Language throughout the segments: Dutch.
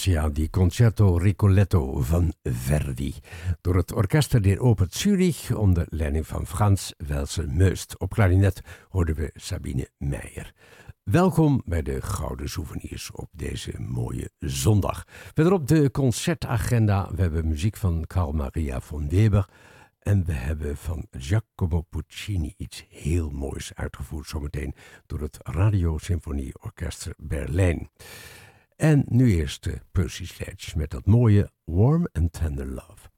Fantasia di Concerto Ricoletto van Verdi. Door het Orchester der Oper Zurich onder leiding van Frans Welsen-Meust. Op klarinet hoorden we Sabine Meijer. Welkom bij de Gouden Souvenirs op deze mooie zondag. Verderop de concertagenda. We hebben muziek van Carl Maria von Weber. En we hebben van Giacomo Puccini iets heel moois uitgevoerd zometeen door het Radio Orchester Berlijn. En nu eerst de Percy Sledge met dat mooie Warm and Tender Love.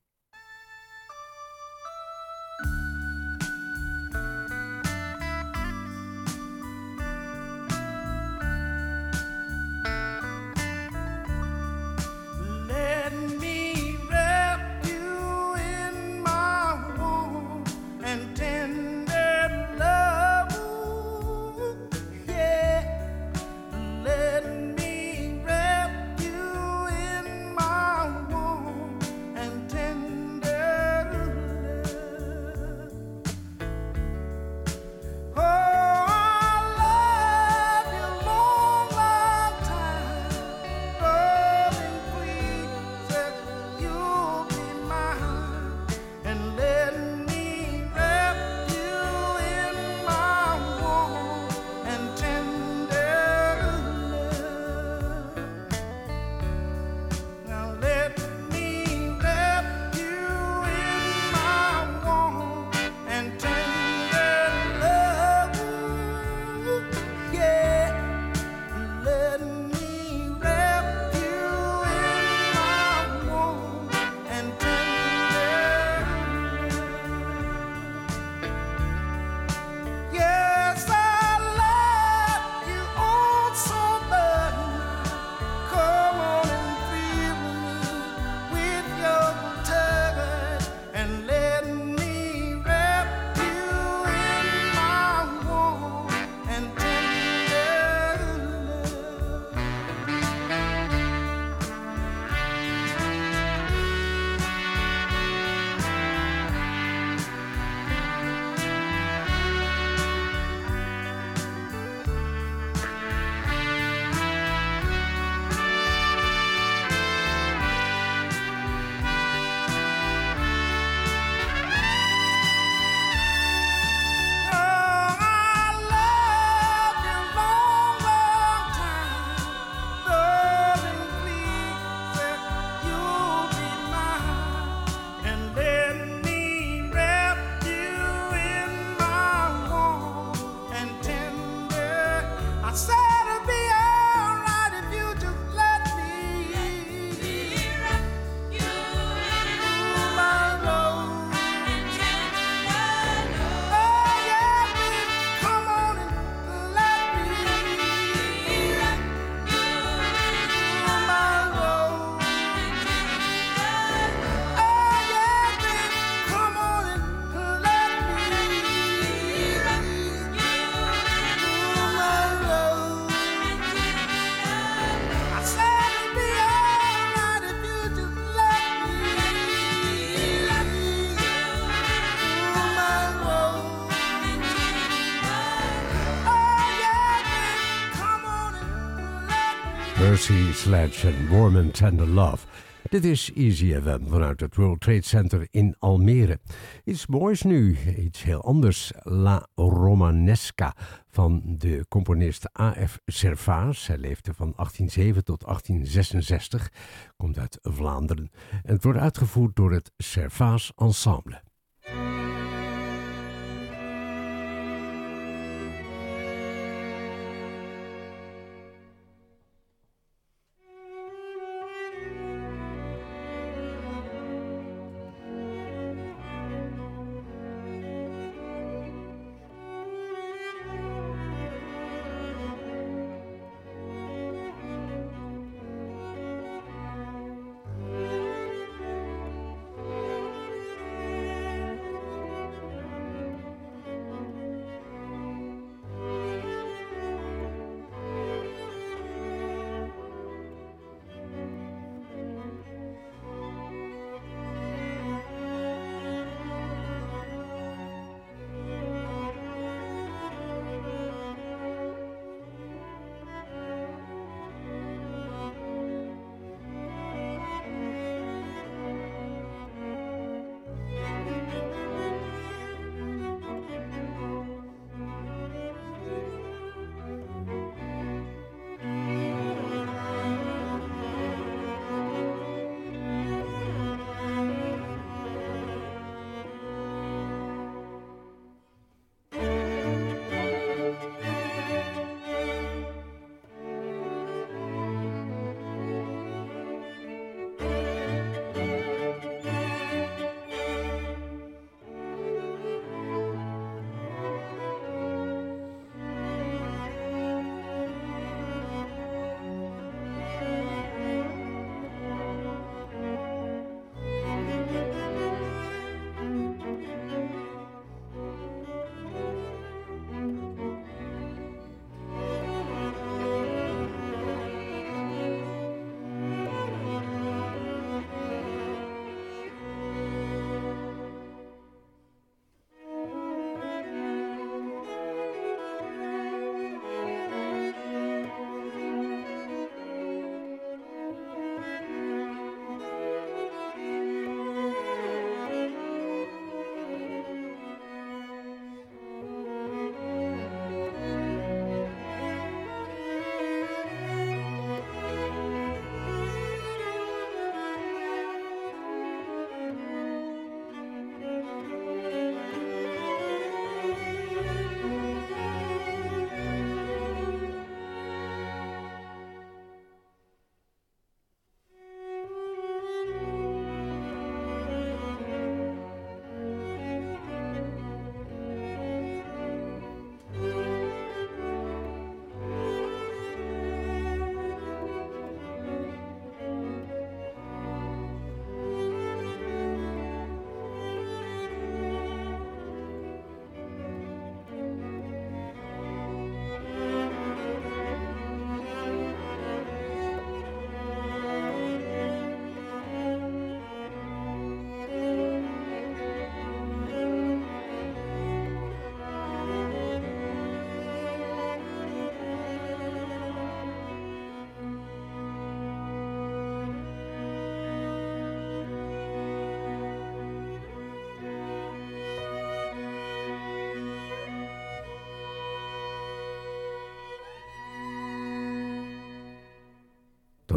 Sledge en Warm and Tender Love. Dit is Easy FM vanuit het World Trade Center in Almere. Iets moois nu, iets heel anders. La Romanesca van de componist A.F. Servaas. Hij leefde van 1807 tot 1866, komt uit Vlaanderen. En het wordt uitgevoerd door het Servaas Ensemble.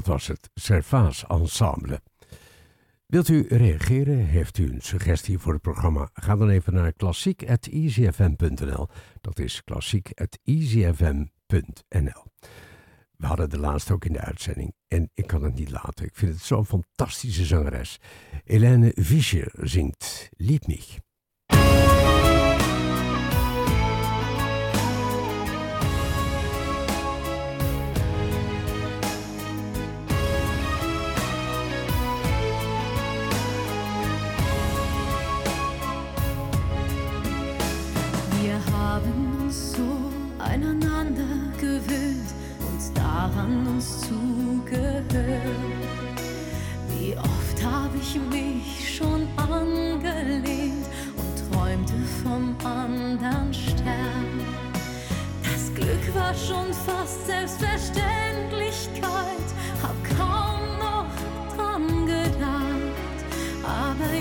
Dat was het Servaas Ensemble. Wilt u reageren? Heeft u een suggestie voor het programma? Ga dan even naar klassiek.easyfm.nl. Dat is klassiek.easyfm.nl. We hadden de laatste ook in de uitzending en ik kan het niet laten. Ik vind het zo'n fantastische zangeres. Helene Fischer zingt Lieb mich. An uns zugehört. Wie oft habe ich mich schon angelehnt und träumte vom anderen Stern. Das Glück war schon fast Selbstverständlichkeit, hab kaum noch dran gedacht. Aber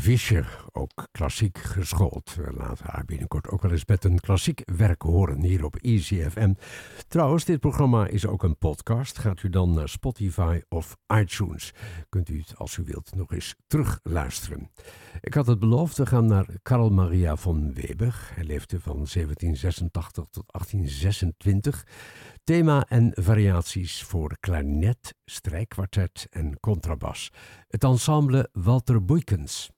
Fischer, ook klassiek geschoold. We laten haar binnenkort ook wel eens met een klassiek werk horen hier op EasyFM. Trouwens, dit programma is ook een podcast. Gaat u dan naar Spotify of iTunes. Kunt u het, als u wilt, nog eens terugluisteren. Ik had het beloofd, we gaan naar Karl Maria von Weber. Hij leefde van 1786 tot 1826. Thema en variaties voor klarinet, strijkkwartet en contrabas. Het ensemble Walter Boykens.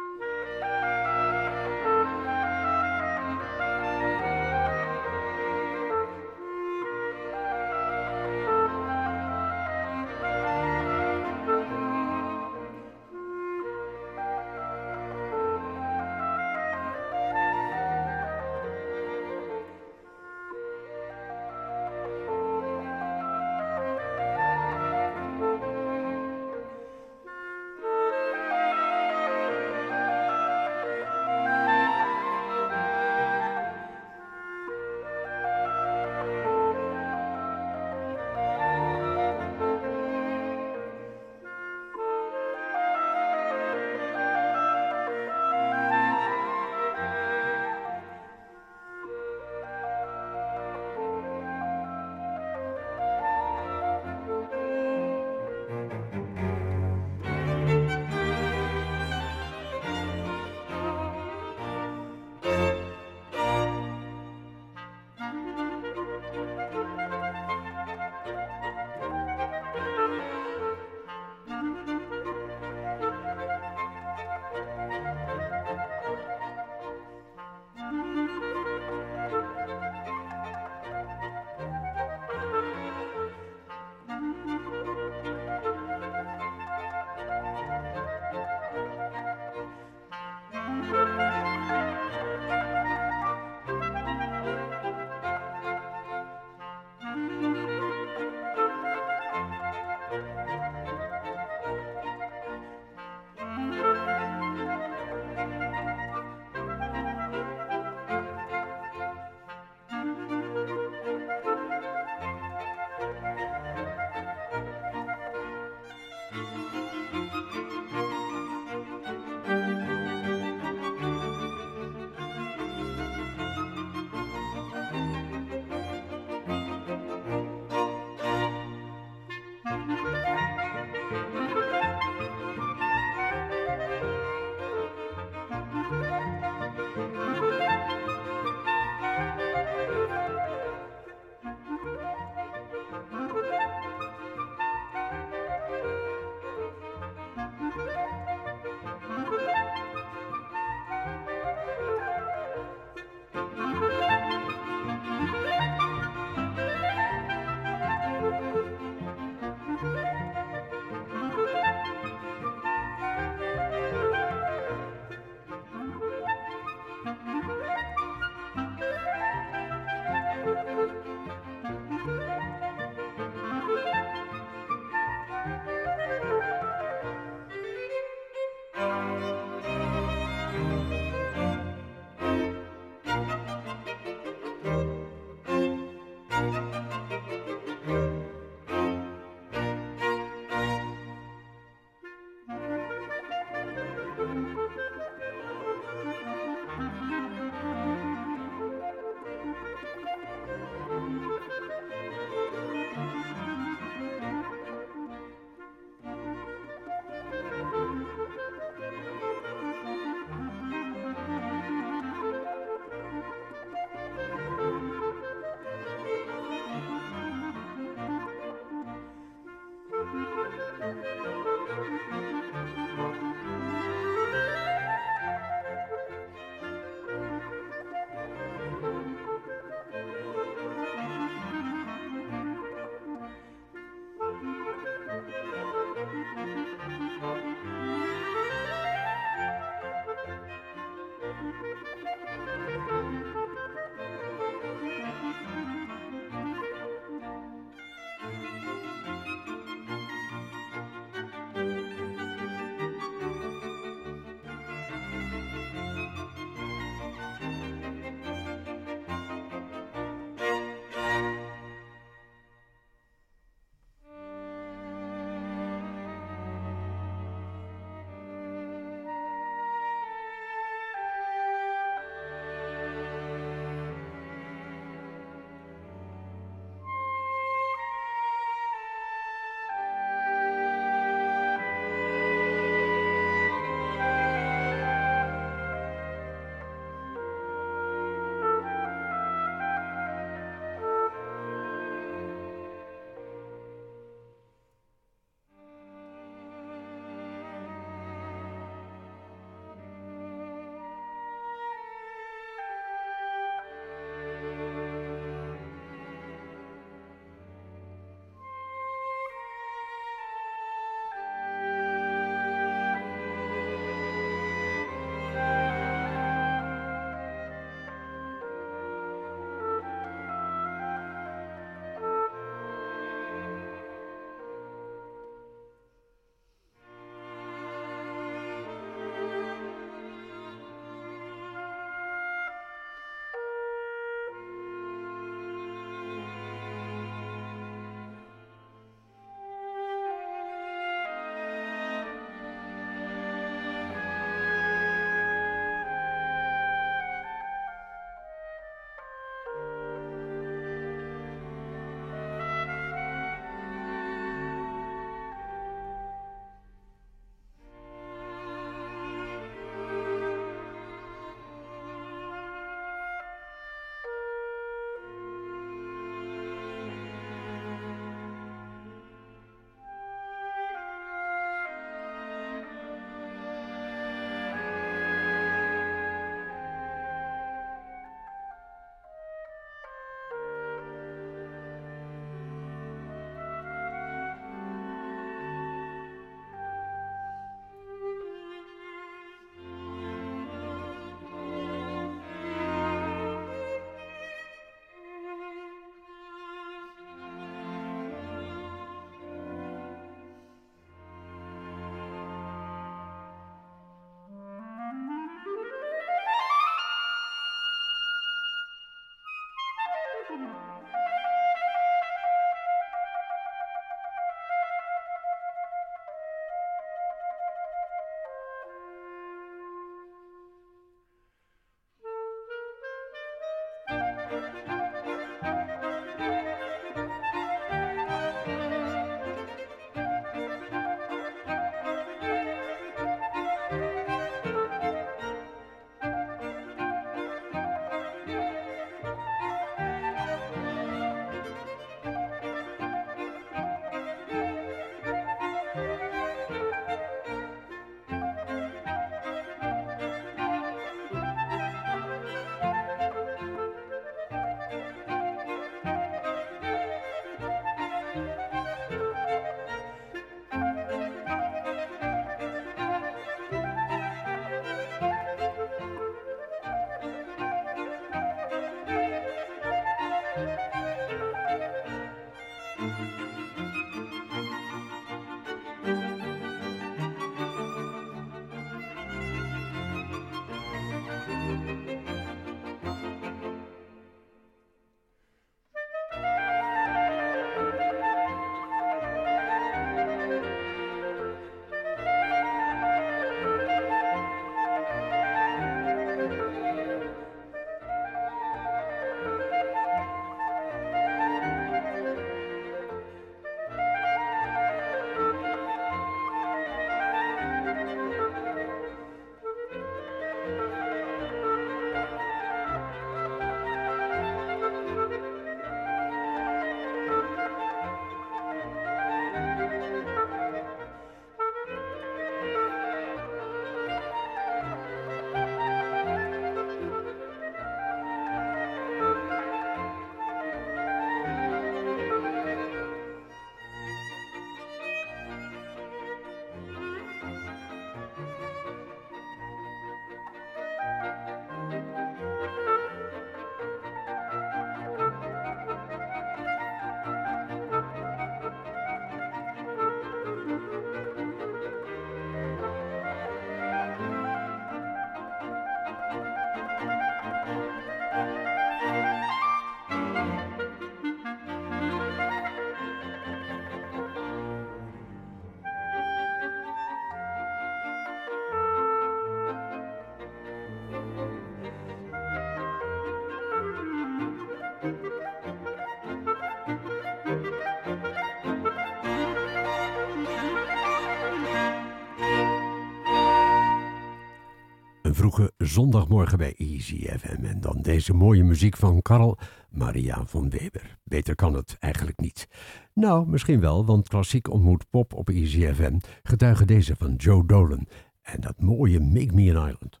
Vroege zondagmorgen bij Easy FM. En dan deze mooie muziek van Karl Maria van Weber. Beter kan het eigenlijk niet. Nou, misschien wel, want klassiek ontmoet pop op Easy FM getuigen deze van Joe Dolan. En dat mooie Make Me an Island.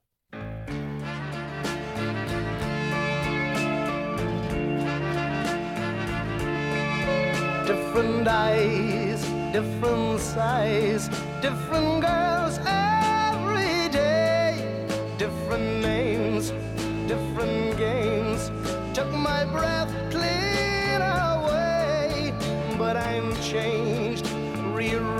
Different different different girls day, different names, different games. Took my breath clean away, but I'm changed, rearranged.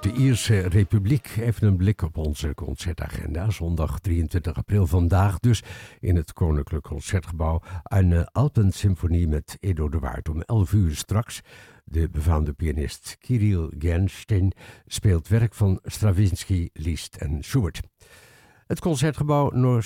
De Ierse Republiek. Even een blik op onze concertagenda. Zondag 23 april vandaag dus in het Koninklijk Concertgebouw. Een uh, Alpensymfonie met Edo de Waard om 11 uur straks. De befaamde pianist Kirill Gernstein speelt werk van Stravinsky, Liszt en Schubert. Het concertgebouw nog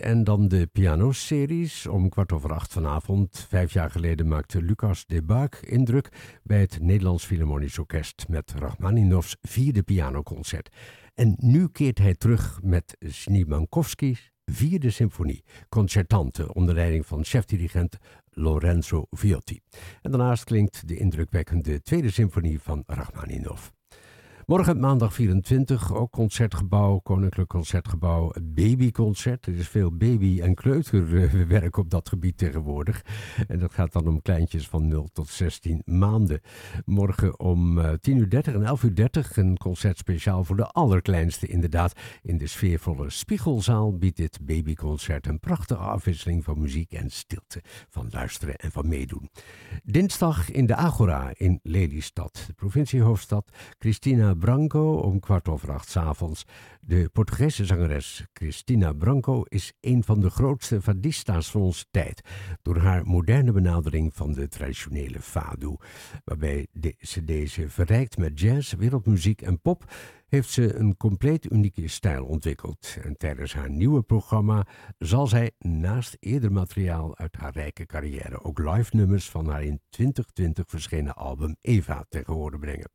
en dan de pianoseries. Om kwart over acht vanavond. Vijf jaar geleden maakte Lucas de Baak indruk bij het Nederlands Philharmonisch Orkest met Rachmaninoffs vierde pianoconcert. En nu keert hij terug met Snimankowski's vierde symfonie, concertante onder leiding van chefdirigent Lorenzo Viotti. En daarnaast klinkt de indrukwekkende tweede symfonie van Rachmaninoff. Morgen maandag 24, ook Concertgebouw, Koninklijk Concertgebouw, babyconcert. Er is veel baby- en kleuterwerk op dat gebied tegenwoordig. En dat gaat dan om kleintjes van 0 tot 16 maanden. Morgen om 10.30 uur en 11.30 uur een concert speciaal voor de allerkleinste inderdaad. In de sfeervolle Spiegelzaal biedt dit babyconcert een prachtige afwisseling van muziek en stilte. Van luisteren en van meedoen. Dinsdag in de Agora in Lelystad, de provinciehoofdstad. Christina Branco om kwart over acht avonds. De Portugese zangeres Cristina Branco is een van de grootste fadista's van onze tijd. Door haar moderne benadering van de traditionele fado. Waarbij ze deze verrijkt met jazz, wereldmuziek en pop heeft ze een compleet unieke stijl ontwikkeld. En tijdens haar nieuwe programma zal zij naast eerder materiaal uit haar rijke carrière ook live nummers van haar in 2020 verschenen album Eva tegen horen brengen.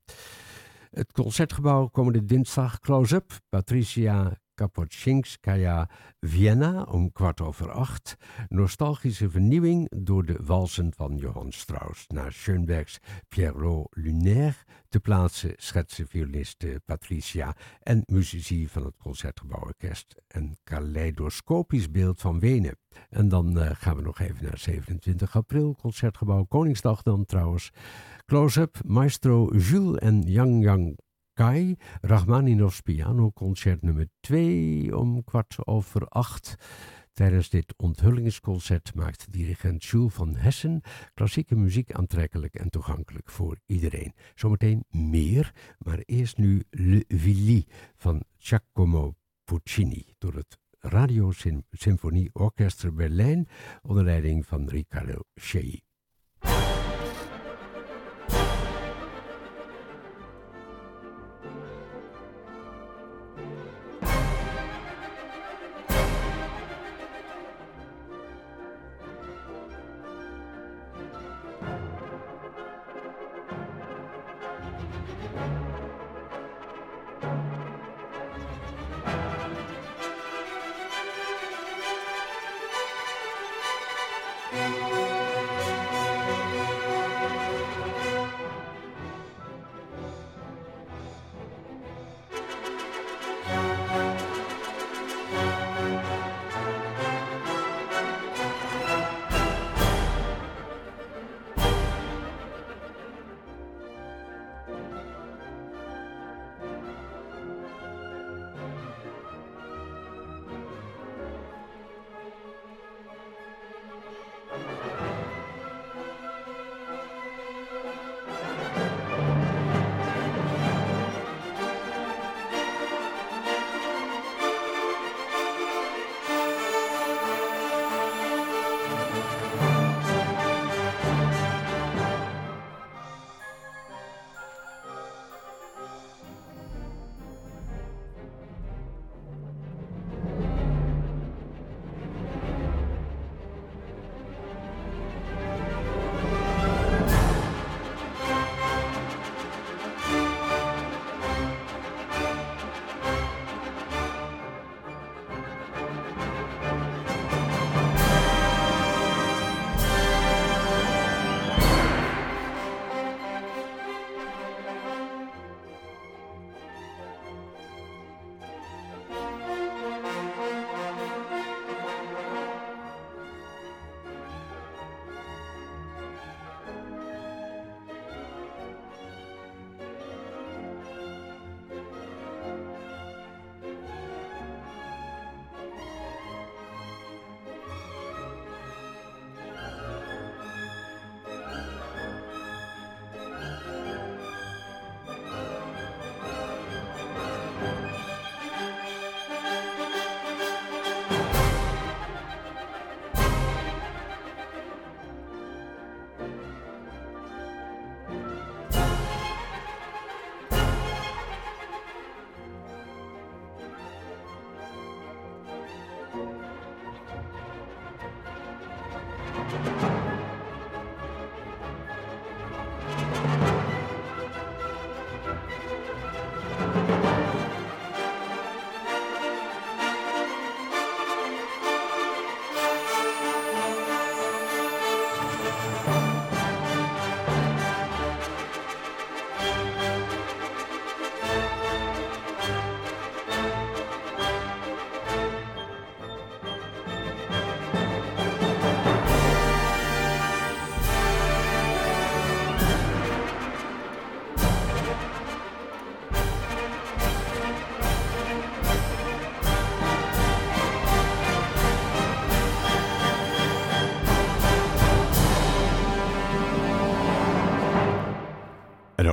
Het concertgebouw komende dinsdag close-up. Patricia Kapotschinskaya Vienna om kwart over acht. Nostalgische vernieuwing door de walsen van Johann Strauss. Naar Schoenbergs Pierrot Lunaire te plaatsen schetsen violiste Patricia en muzici van het Concertgebouworkest. Een kaleidoscopisch beeld van Wenen. En dan uh, gaan we nog even naar 27 april, Concertgebouw Koningsdag dan trouwens. Close-up, maestro Jules en Yang Yang Kai, Rachmaninoffs pianoconcert nummer 2 om kwart over acht. Tijdens dit onthullingsconcert maakt dirigent Jules van Hessen klassieke muziek aantrekkelijk en toegankelijk voor iedereen. Zometeen meer, maar eerst nu Le Villi van Giacomo Puccini door het Radio Symfonie Orchestra Berlijn onder leiding van Riccardo Schei.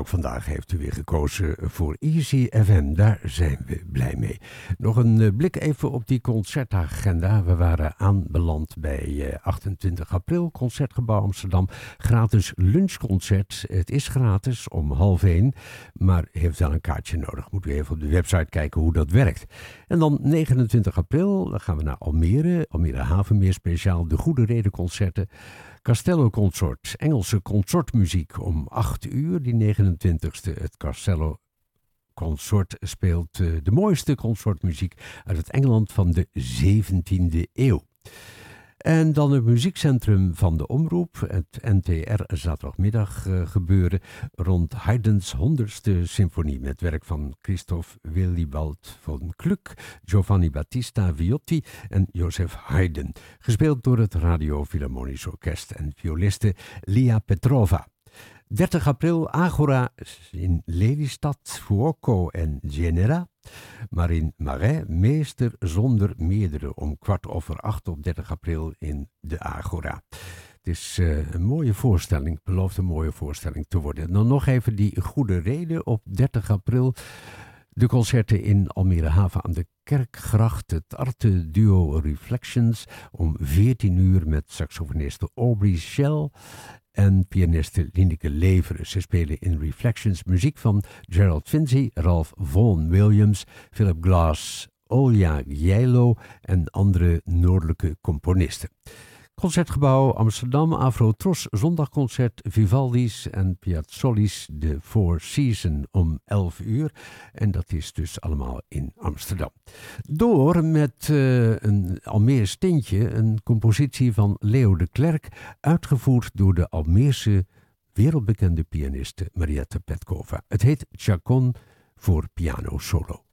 Ook vandaag heeft u weer gekozen voor Easy FM. Daar zijn we blij mee. Nog een eh, blik even op die concertagenda. We waren aanbeland bij 28 eh, april, Concertgebouw Amsterdam. Gratis lunchconcert. Het is gratis om half één, maar heeft wel een kaartje nodig. Moet u even op de website kijken hoe dat werkt. En dan 29 april, dan gaan we naar Almere. Almere Havenmeer speciaal, de Goede Reden concerten. Castello Consort, Engelse consortmuziek om 8 uur, die 29ste. Het Castello Consort speelt uh, de mooiste consortmuziek uit het Engeland van de 17e eeuw. En dan het muziekcentrum van de Omroep, het NTR zaterdagmiddag uh, gebeuren rond Haydn's 100ste symfonie met werk van Christophe Willibald von Gluck, Giovanni Battista Viotti en Joseph Haydn. Gespeeld door het Radio Philharmonisch Orkest en violiste Lia Petrova. 30 april Agora in Lelystad, Fuoco en Genera. Maar in Marais meester zonder meerdere om kwart over acht op 30 april in de Agora. Het is uh, een mooie voorstelling, belooft een mooie voorstelling te worden. Dan nog even die goede reden op 30 april. De concerten in Almere Haven aan de Kerkgracht, het arte duo Reflections om 14 uur met saxofoniste Aubrey Shell en pianiste Lineke Leveren. Ze spelen in Reflections muziek van Gerald Finzi, Ralph Vaughan Williams, Philip Glass, Olja Jijlo en andere noordelijke componisten. Concertgebouw Amsterdam, Afro-Tros, zondagconcert Vivaldi's en Piazzoli's de Four Seasons om 11 uur. En dat is dus allemaal in Amsterdam. Door met uh, een Almeers tintje, een compositie van Leo de Klerk, uitgevoerd door de Almeerse wereldbekende pianiste Mariette Petkova. Het heet Chacon voor piano solo.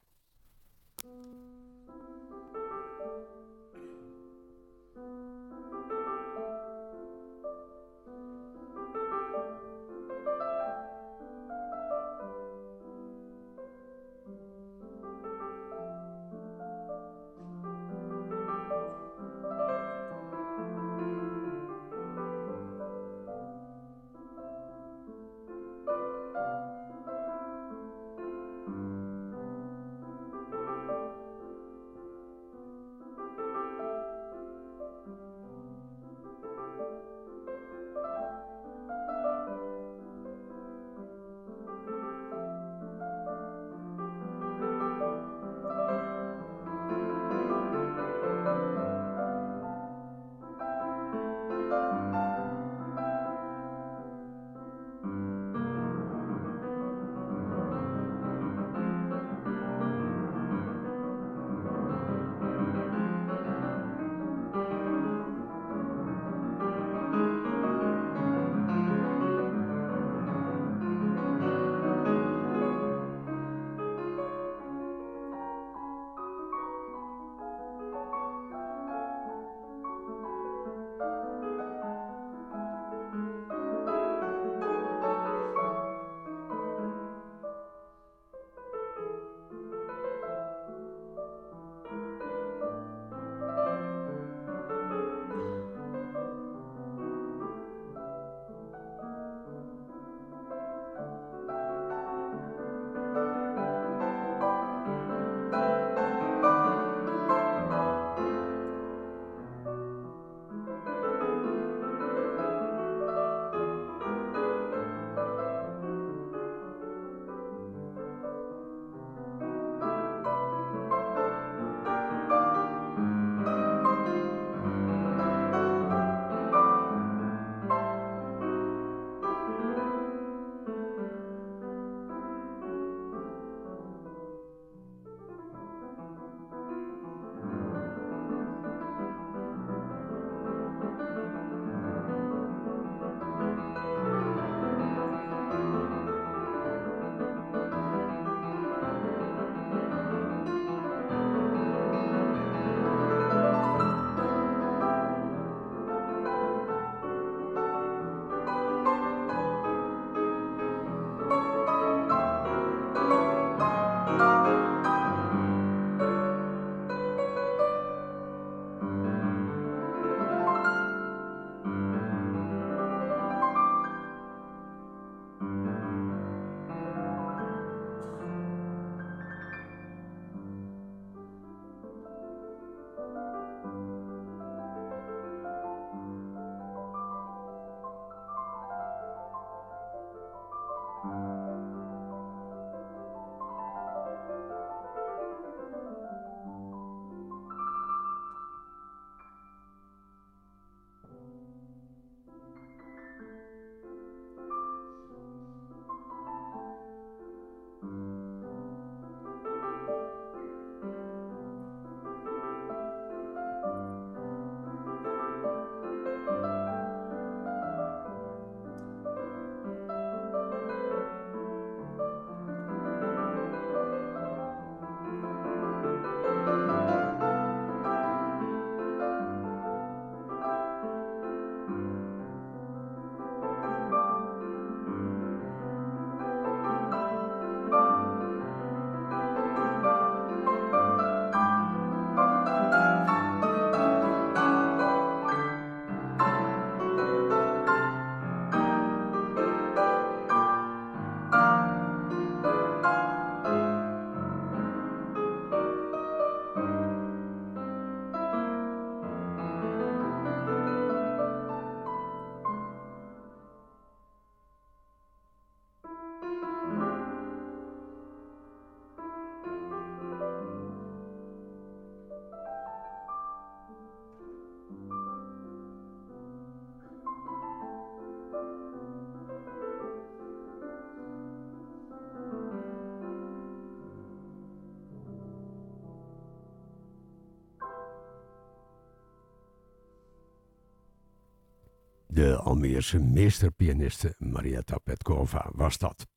De Almeerse meesterpianiste Marietta Petkova was dat.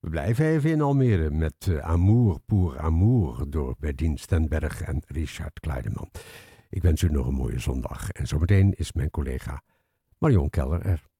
We blijven even in Almere met uh, Amour pour Amour door Berdien Stenberg en Richard Kleideman. Ik wens u nog een mooie zondag en zometeen is mijn collega Marion Keller er.